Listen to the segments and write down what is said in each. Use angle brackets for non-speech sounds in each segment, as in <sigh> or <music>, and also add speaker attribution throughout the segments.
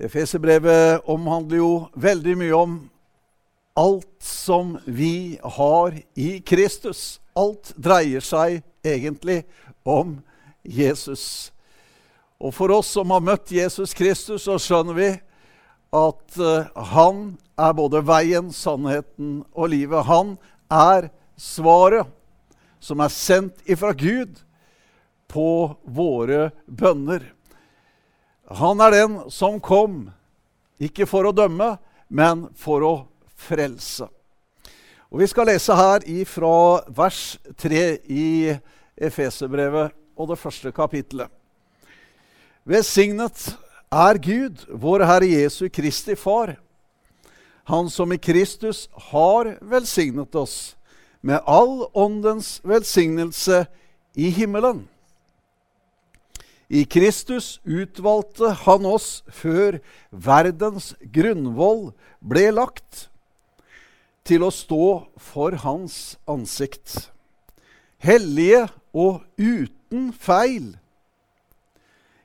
Speaker 1: Efeserbrevet omhandler jo veldig mye om alt som vi har i Kristus. Alt dreier seg egentlig om Jesus. Og for oss som har møtt Jesus Kristus, så skjønner vi at uh, han er både veien, sannheten og livet. Han er svaret som er sendt ifra Gud på våre bønner. Han er den som kom, ikke for å dømme, men for å frelse. Og Vi skal lese her fra vers 3 i Efeserbrevet og det første kapittelet. Velsignet er Gud, vår Herre Jesu Kristi Far, Han som i Kristus har velsignet oss med all åndens velsignelse i himmelen. I Kristus utvalgte han oss før verdens grunnvoll ble lagt, til å stå for hans ansikt. Hellige og uten feil.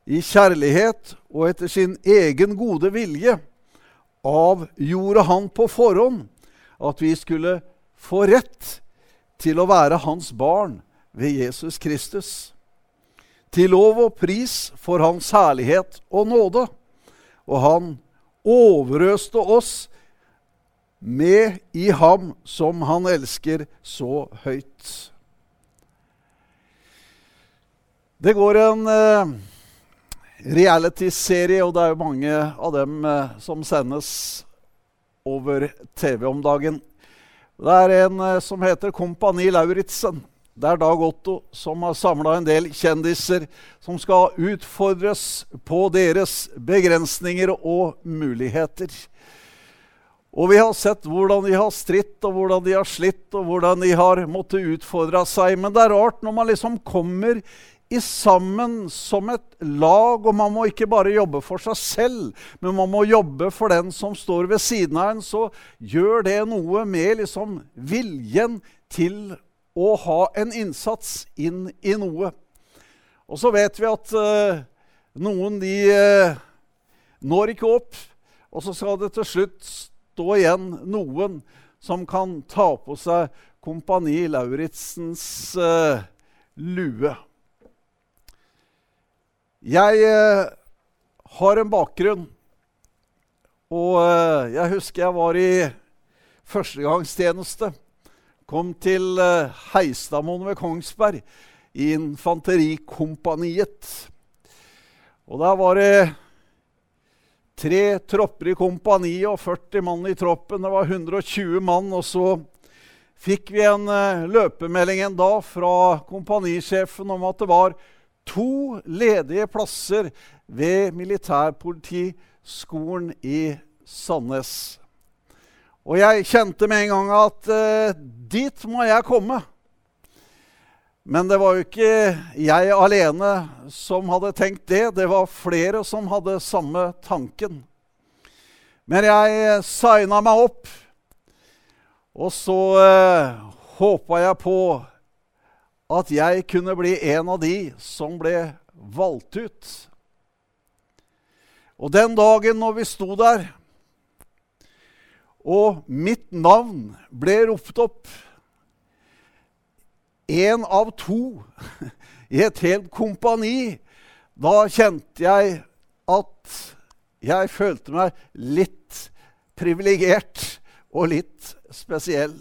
Speaker 1: I kjærlighet og etter sin egen gode vilje avgjorde han på forhånd at vi skulle få rett til å være hans barn ved Jesus Kristus til lov og pris for Hans herlighet og nåde. Og han overøste oss med i ham som han elsker så høyt. Det går en eh, reality-serie, og det er jo mange av dem eh, som sendes over TV om dagen. Det er en eh, som heter Kompani Lauritzen. Det er Dag Otto som har samla en del kjendiser som skal utfordres på deres begrensninger og muligheter. Og vi har sett hvordan de har stritt, og hvordan de har slitt, og hvordan de har måttet utfordre seg. Men det er rart når man liksom kommer i sammen som et lag, og man må ikke bare jobbe for seg selv, men man må jobbe for den som står ved siden av en, så gjør det noe med liksom viljen til å ha en innsats inn i noe. Og så vet vi at uh, noen de uh, når ikke opp, og så skal det til slutt stå igjen noen som kan ta på seg Kompani Lauritzens uh, lue. Jeg har en bakgrunn, og jeg husker jeg var i førstegangstjeneste kom til eh, Heistadmoen ved Kongsberg, i infanterikompaniet. Og der var det tre tropper i kompaniet og 40 mann i troppen. Det var 120 mann. Og så fikk vi en uh, løpemelding en dag fra kompanisjefen om at det var to ledige plasser ved militærpolitiskolen i Sandnes. Og jeg kjente med en gang at uh, dit må jeg komme. Men det var jo ikke jeg alene som hadde tenkt det. Det var flere som hadde samme tanken. Men jeg signa meg opp, og så eh, håpa jeg på at jeg kunne bli en av de som ble valgt ut. Og den dagen når vi sto der og mitt navn ble ropt opp. Én av to i et helt kompani. Da kjente jeg at jeg følte meg litt privilegert og litt spesiell.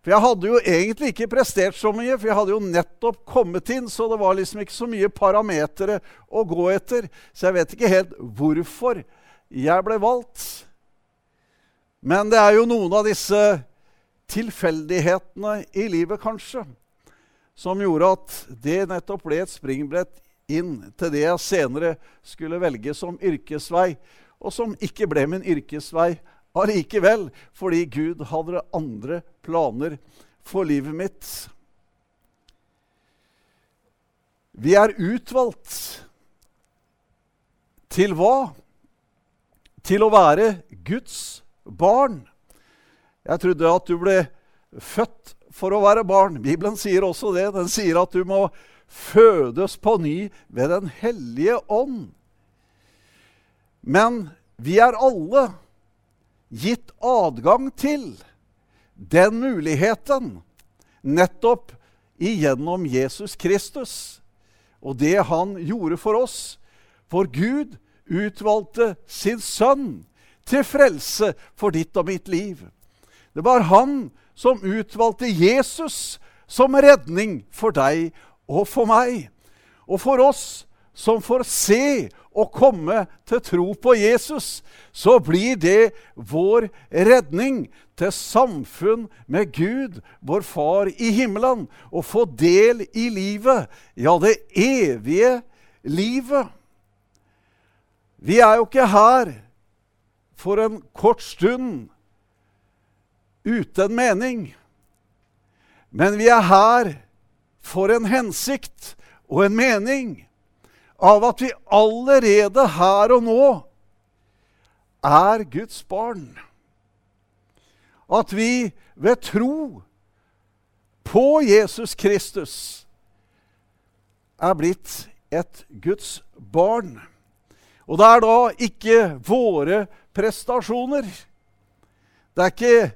Speaker 1: For jeg hadde jo egentlig ikke prestert så mye, for jeg hadde jo nettopp kommet inn, så det var liksom ikke så mye parametere å gå etter. Så jeg vet ikke helt hvorfor jeg ble valgt. Men det er jo noen av disse tilfeldighetene i livet, kanskje, som gjorde at det nettopp ble et springbrett inn til det jeg senere skulle velge som yrkesvei. og som ikke ble min yrkesvei allikevel, fordi Gud hadde andre planer for livet mitt. Vi er utvalgt til hva? Til å være Guds barn. Jeg trodde at du ble født for å være barn. Bibelen sier også det. Den sier at du må fødes på ny ved Den hellige ånd. Men vi er alle gitt adgang til den muligheten nettopp igjennom Jesus Kristus og det han gjorde for oss. For Gud utvalgte sin sønn til frelse for ditt og mitt liv. Det var han som utvalgte Jesus som redning for deg og for meg. Og for oss som får se og komme til tro på Jesus, så blir det vår redning til samfunn med Gud, vår Far i himmelen, og få del i livet, ja, det evige livet. Vi er jo ikke her for en kort stund uten mening, men vi er her for en hensikt og en mening av at vi allerede her og nå er Guds barn. At vi ved tro på Jesus Kristus er blitt et Guds barn. Og det er da ikke våre prestasjoner. Det er ikke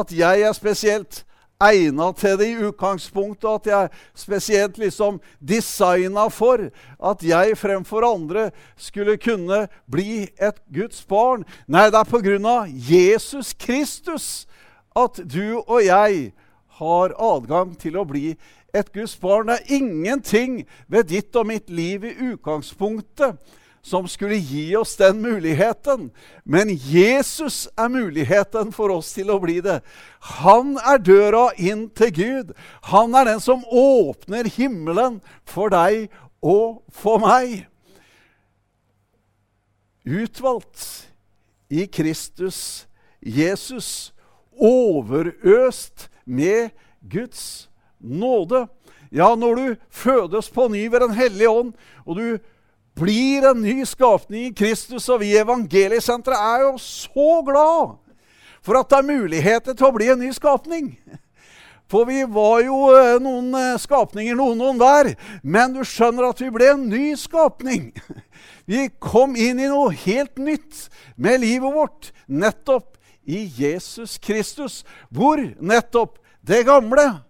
Speaker 1: at jeg er spesielt egna til det i utgangspunktet, at jeg er spesielt liksom designa for at jeg fremfor andre skulle kunne bli et Guds barn. Nei, det er på grunn av Jesus Kristus at du og jeg har adgang til å bli et Guds barn. Det er ingenting ved ditt og mitt liv i utgangspunktet som skulle gi oss den muligheten. Men Jesus er muligheten for oss til å bli det. Han er døra inn til Gud. Han er den som åpner himmelen for deg og for meg. Utvalgt i Kristus Jesus, overøst med Guds nåde. Ja, når du fødes på ny ved Den hellige ånd, og du blir en ny skapning i Kristus, og vi i Evangeliesenteret er jo så glad for at det er muligheter til å bli en ny skapning. For vi var jo eh, noen eh, skapninger, noen noen der. Men du skjønner at vi ble en ny skapning. Vi kom inn i noe helt nytt med livet vårt, nettopp i Jesus Kristus, hvor nettopp det gamle,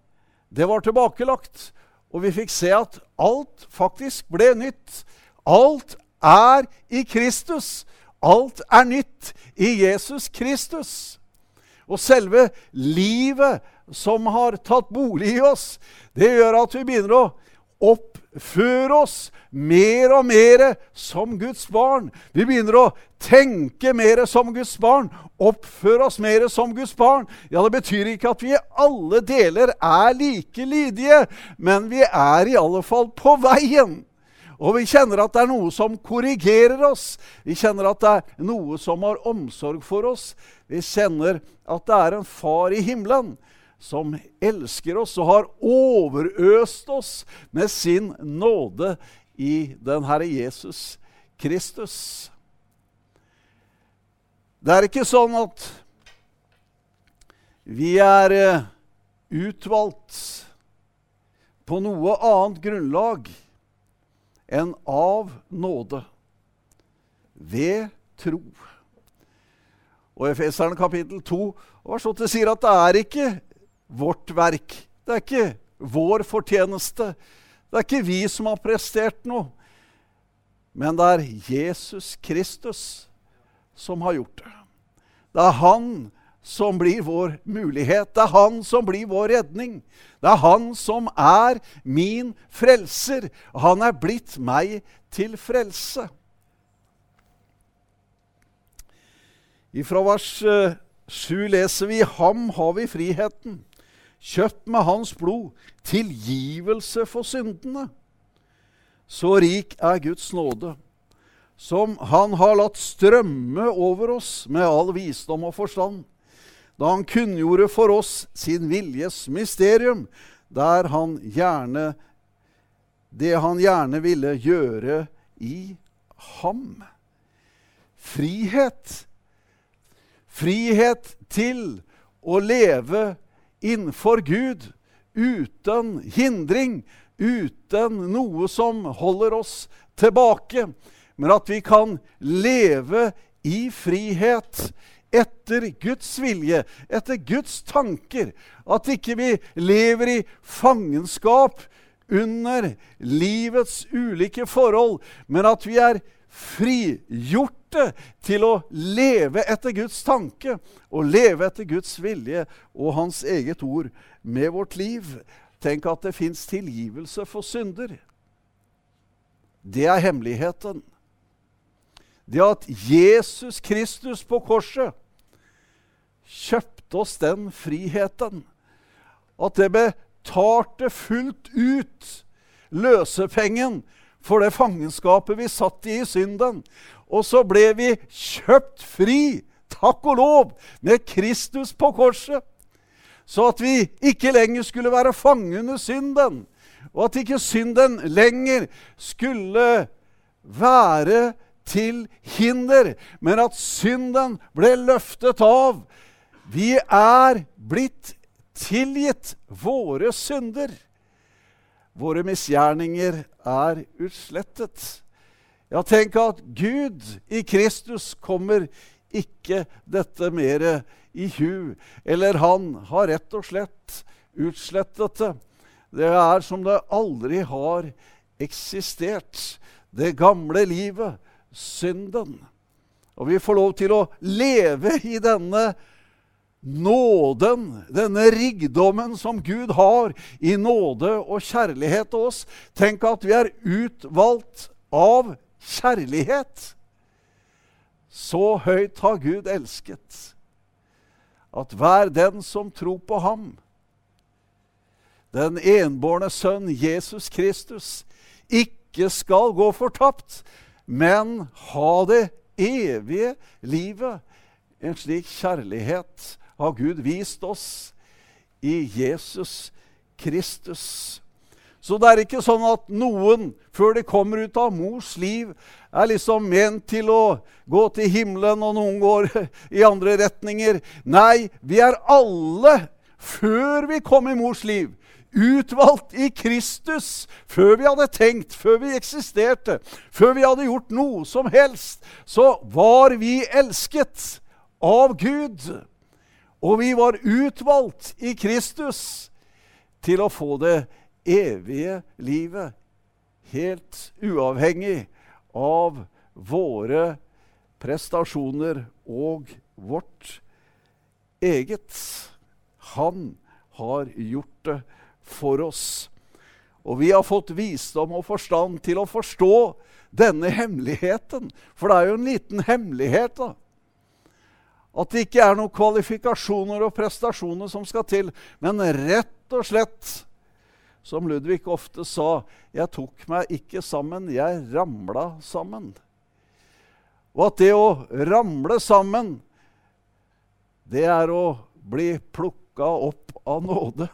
Speaker 1: det var tilbakelagt. Og vi fikk se at alt faktisk ble nytt. Alt er i Kristus. Alt er nytt i Jesus Kristus. Og selve livet som har tatt bolig i oss, det gjør at vi begynner å oppføre oss mer og mer som Guds barn. Vi begynner å tenke mer som Guds barn, oppføre oss mer som Guds barn. Ja, Det betyr ikke at vi i alle deler er like lydige, men vi er i alle fall på veien. Og vi kjenner at det er noe som korrigerer oss. Vi kjenner at det er noe som har omsorg for oss. Vi kjenner at det er en far i himmelen som elsker oss og har overøst oss med sin nåde i den Herre Jesus Kristus. Det er ikke sånn at vi er eh, utvalgt på noe annet grunnlag enn av nåde ved tro. Og Efeseren kapittel 2 vers 8 sier at det er ikke vårt verk. Det er ikke vår fortjeneste. Det er ikke vi som har prestert noe. Men det er Jesus Kristus som har gjort det. Det er han som blir vår mulighet. Det er han som blir vår redning. Det er han som er min frelser. Han er blitt meg til frelse. Fra vers 7 eh, leser vi ham har vi friheten, kjøpt med hans blod, tilgivelse for syndene. Så rik er Guds nåde. som Han har latt strømme over oss med all visdom og forstand, da Han kunngjorde for oss sin viljes mysterium, der han gjerne det han gjerne ville gjøre i ham. Frihet. Frihet til å leve innenfor Gud uten hindring, uten noe som holder oss tilbake, men at vi kan leve i frihet etter Guds vilje, etter Guds tanker. At ikke vi lever i fangenskap under livets ulike forhold, men at vi er frigjorte til å leve etter Guds tanke og leve etter Guds vilje og Hans eget ord med vårt liv. Tenk at det fins tilgivelse for synder. Det er hemmeligheten. Det at Jesus Kristus på korset kjøpte oss den friheten. At det betalte fullt ut løsepengen for det fangenskapet vi satt i i synden. Og så ble vi kjøpt fri, takk og lov, med Kristus på korset. Så at vi ikke lenger skulle være under synden, og at ikke synden lenger skulle være til hinder, men at synden ble løftet av. Vi er blitt tilgitt våre synder. Våre misgjerninger er utslettet. Ja, tenk at Gud i Kristus kommer ikke dette mer i hu. Eller han har rett og slett utslettet det. Det er som det aldri har eksistert. Det gamle livet, synden. Og vi får lov til å leve i denne nåden, denne rikdommen som Gud har i nåde og kjærlighet til oss. Tenk at vi er utvalgt av kjærlighet. Så høyt har Gud elsket at hver den som tror på ham, den enbårne sønn Jesus Kristus, ikke skal gå fortapt, men ha det evige livet. En slik kjærlighet har Gud vist oss i Jesus Kristus. Så det er ikke sånn at noen, før de kommer ut av mors liv, er liksom ment til å gå til himmelen, og noen går <laughs> i andre retninger. Nei, vi er alle, før vi kom i mors liv, utvalgt i Kristus. Før vi hadde tenkt, før vi eksisterte, før vi hadde gjort noe som helst, så var vi elsket av Gud. Og vi var utvalgt i Kristus til å få det evige livet, helt uavhengig av våre prestasjoner og vårt eget. Han har gjort det for oss. Og vi har fått visdom og forstand til å forstå denne hemmeligheten. For det er jo en liten hemmelighet, da. At det ikke er noen kvalifikasjoner og prestasjoner som skal til, men rett og slett, som Ludvig ofte sa, 'Jeg tok meg ikke sammen, jeg ramla sammen'. Og at det å ramle sammen, det er å bli plukka opp av nåde.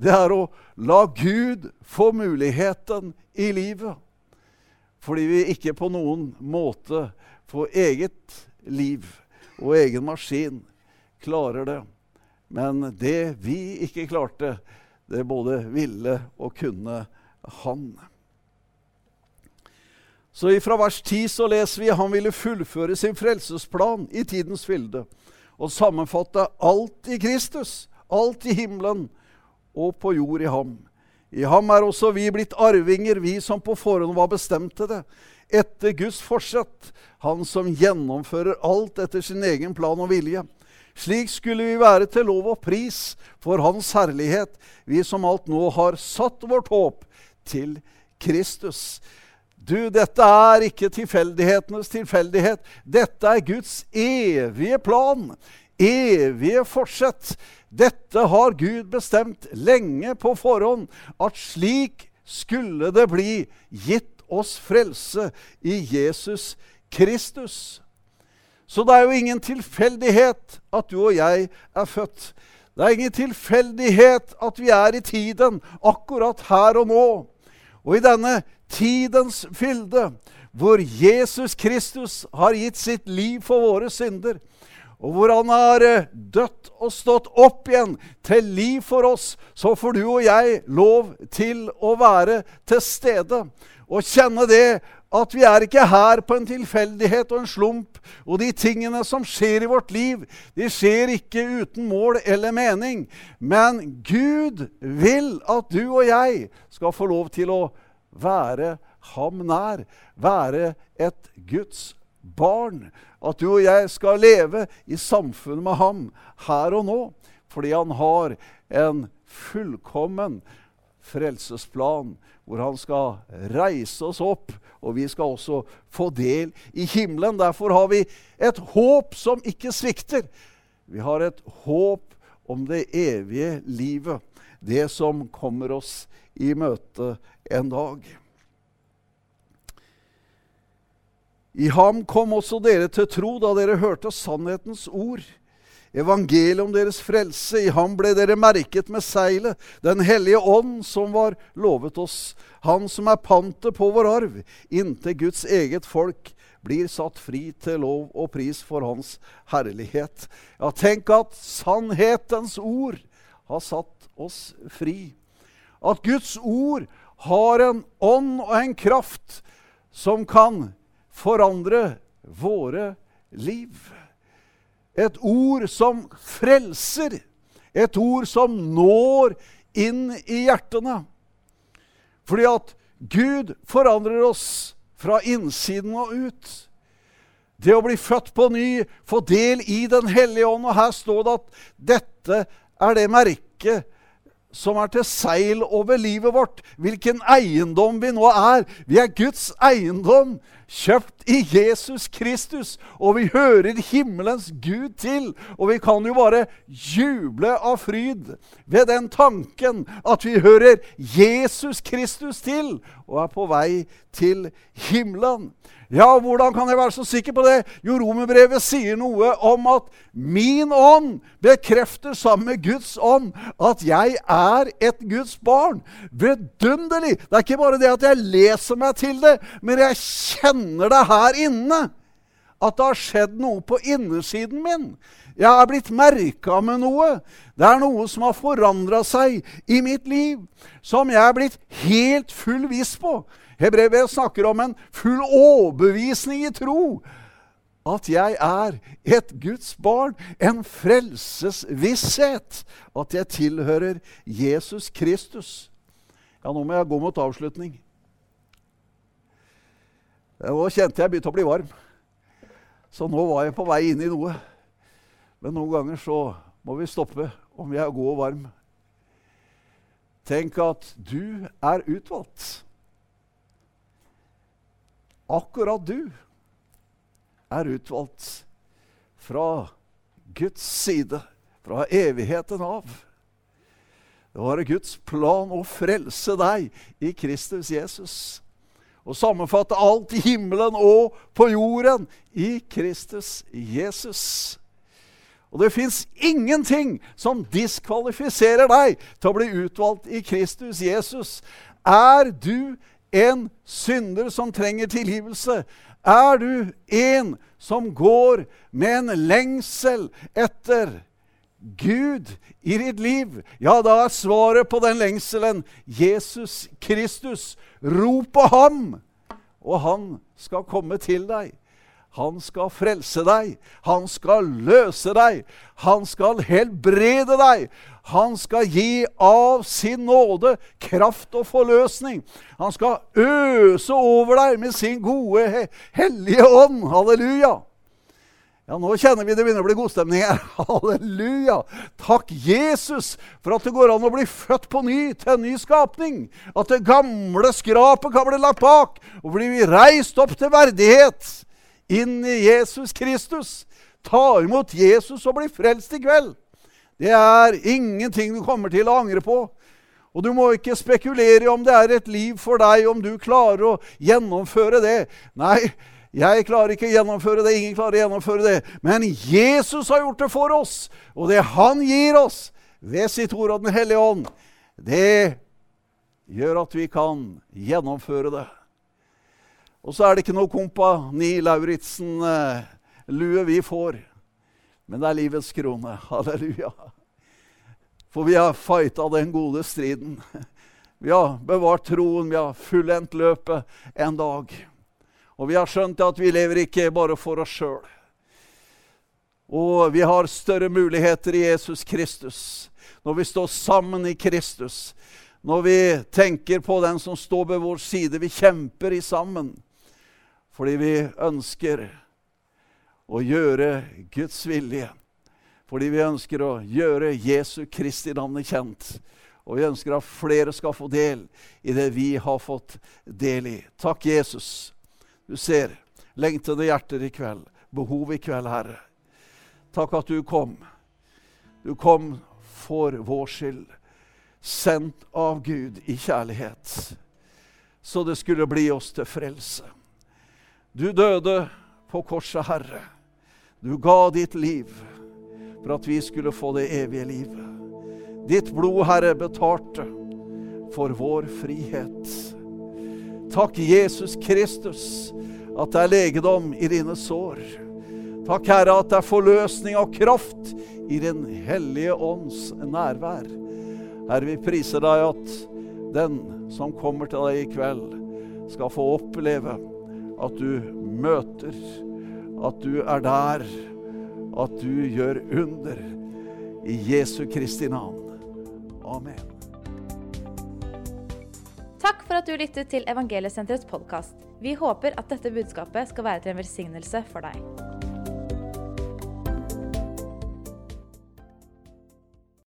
Speaker 1: Det er å la Gud få muligheten i livet. Fordi vi ikke på noen måte får eget liv og egen maskin klarer det. Men det vi ikke klarte, det både ville og kunne han. Så ifra vers 10 så leser vi han ville fullføre sin frelsesplan i tidens fylde og sammenfatte alt i Kristus, alt i himmelen og på jord i ham. I ham er også vi blitt arvinger, vi som på forhånd var bestemt til det, etter Guds forsett, han som gjennomfører alt etter sin egen plan og vilje. Slik skulle vi være til lov og pris for Hans herlighet, vi som alt nå har satt vårt håp til Kristus. Du, dette er ikke tilfeldighetenes tilfeldighet. Dette er Guds evige plan, evige forsett. Dette har Gud bestemt lenge på forhånd, at slik skulle det bli gitt oss frelse i Jesus Kristus. Så det er jo ingen tilfeldighet at du og jeg er født. Det er ingen tilfeldighet at vi er i tiden, akkurat her og nå. Og i denne tidens fylde, hvor Jesus Kristus har gitt sitt liv for våre synder, og hvor han har dødt og stått opp igjen til liv for oss, så får du og jeg lov til å være til stede og kjenne det at vi er ikke her på en tilfeldighet og en slump. Og de tingene som skjer i vårt liv, de skjer ikke uten mål eller mening. Men Gud vil at du og jeg skal få lov til å være ham nær. Være et Guds barn. At du og jeg skal leve i samfunnet med ham her og nå. Fordi han har en fullkommen frelsesplan hvor han skal reise oss opp, og vi skal også få del i himmelen. Derfor har vi et håp som ikke svikter. Vi har et håp om det evige livet, det som kommer oss i møte en dag. I ham kom også dere til tro da dere hørte sannhetens ord evangeliet om deres frelse. I ham ble dere merket med seilet, Den hellige ånd som var lovet oss. Han som er pantet på vår arv, inntil Guds eget folk blir satt fri til lov og pris for Hans herlighet. Ja, tenk at sannhetens ord har satt oss fri. At Guds ord har en ånd og en kraft som kan forandre våre liv. Et ord som frelser. Et ord som når inn i hjertene. Fordi at Gud forandrer oss fra innsiden og ut. Det å bli født på ny, få del i Den hellige ånd. Og her står det at dette er det merket som er til seil over livet vårt. Hvilken eiendom vi nå er. Vi er Guds eiendom, kjøpt i Jesus Kristus. Og vi hører himmelens Gud til. Og vi kan jo bare juble av fryd ved den tanken at vi hører Jesus Kristus til og er på vei til himmelen. Ja, hvordan kan jeg være så sikker på det? Jo, Romerbrevet sier noe om at min ånd bekrefter sammen med Guds ånd at jeg er et Guds barn. Vidunderlig! Det er ikke bare det at jeg leser meg til det, men jeg kjenner det her inne. At det har skjedd noe på innersiden min. Jeg er blitt merka med noe. Det er noe som har forandra seg i mitt liv, som jeg er blitt helt full viss på. Hebrevet snakker om en full overbevisning i tro. At jeg er et Guds barn, en frelsesvisshet. At jeg tilhører Jesus Kristus. Ja, nå må jeg gå mot avslutning. Nå kjente jeg begynte å bli varm. Så nå var jeg på vei inn i noe. Men noen ganger så må vi stoppe om vi er gode og varm. Tenk at du er utvalgt. Akkurat du er utvalgt fra Guds side, fra evigheten av. Det var Guds plan å frelse deg i Kristus Jesus. Og sammenfatte alt i himmelen og på jorden i Kristus Jesus. Og det fins ingenting som diskvalifiserer deg til å bli utvalgt i Kristus Jesus. Er du en synder som trenger tilgivelse? Er du en som går med en lengsel etter Gud i ditt liv? Ja, da er svaret på den lengselen Jesus Kristus. Rop på ham, og han skal komme til deg. Han skal frelse deg. Han skal løse deg. Han skal helbrede deg. Han skal gi av sin nåde kraft og forløsning. Han skal øse over deg med sin gode, hellige ånd. Halleluja. Ja, Nå kjenner vi det begynner å bli godstemning her. <laughs> Halleluja! Takk, Jesus, for at det går an å bli født på ny til en ny skapning. At det gamle skrapet kan bli lagt bak, og bli reist opp til verdighet inn i Jesus Kristus. Ta imot Jesus og bli frelst i kveld. Det er ingenting du kommer til å angre på. Og du må ikke spekulere om det er et liv for deg, om du klarer å gjennomføre det. Nei, jeg klarer ikke å gjennomføre det, ingen klarer å gjennomføre det. Men Jesus har gjort det for oss, og det Han gir oss ved sitt ord og Den hellige ånd, det gjør at vi kan gjennomføre det. Og så er det ikke noe Kompani Lauritzen-lue vi får, men det er livets krone. <laughs> Halleluja. For vi har fighta den gode striden. <laughs> Vi har bevart troen, vi har fullendt løpet en dag. Og vi har skjønt at vi lever ikke bare for oss sjøl. Og vi har større muligheter i Jesus Kristus. Når vi står sammen i Kristus, når vi tenker på den som står ved vår side. Vi kjemper i sammen fordi vi ønsker å gjøre Guds vilje. Fordi vi ønsker å gjøre Jesu Kristi navnet kjent. Og vi ønsker at flere skal få del i det vi har fått del i. Takk, Jesus. Du ser lengtede hjerter i kveld, behov i kveld, Herre. Takk at du kom. Du kom for vår skyld, sendt av Gud i kjærlighet, så det skulle bli oss til frelse. Du døde på korset, Herre. Du ga ditt liv for at vi skulle få det evige livet. Ditt blod, Herre, betalte for vår frihet. Takk, Jesus Kristus, at det er legedom i dine sår. Takk, Herre, at det er forløsning og kraft i Din hellige ånds nærvær. Herre, vi priser deg at den som kommer til deg i kveld, skal få oppleve at du møter, at du er der at du gjør under i Jesu Kristi navn. Amen.
Speaker 2: Takk for at du lyttet til Evangeliesenterets podkast. Vi håper at dette budskapet skal være til en velsignelse for deg.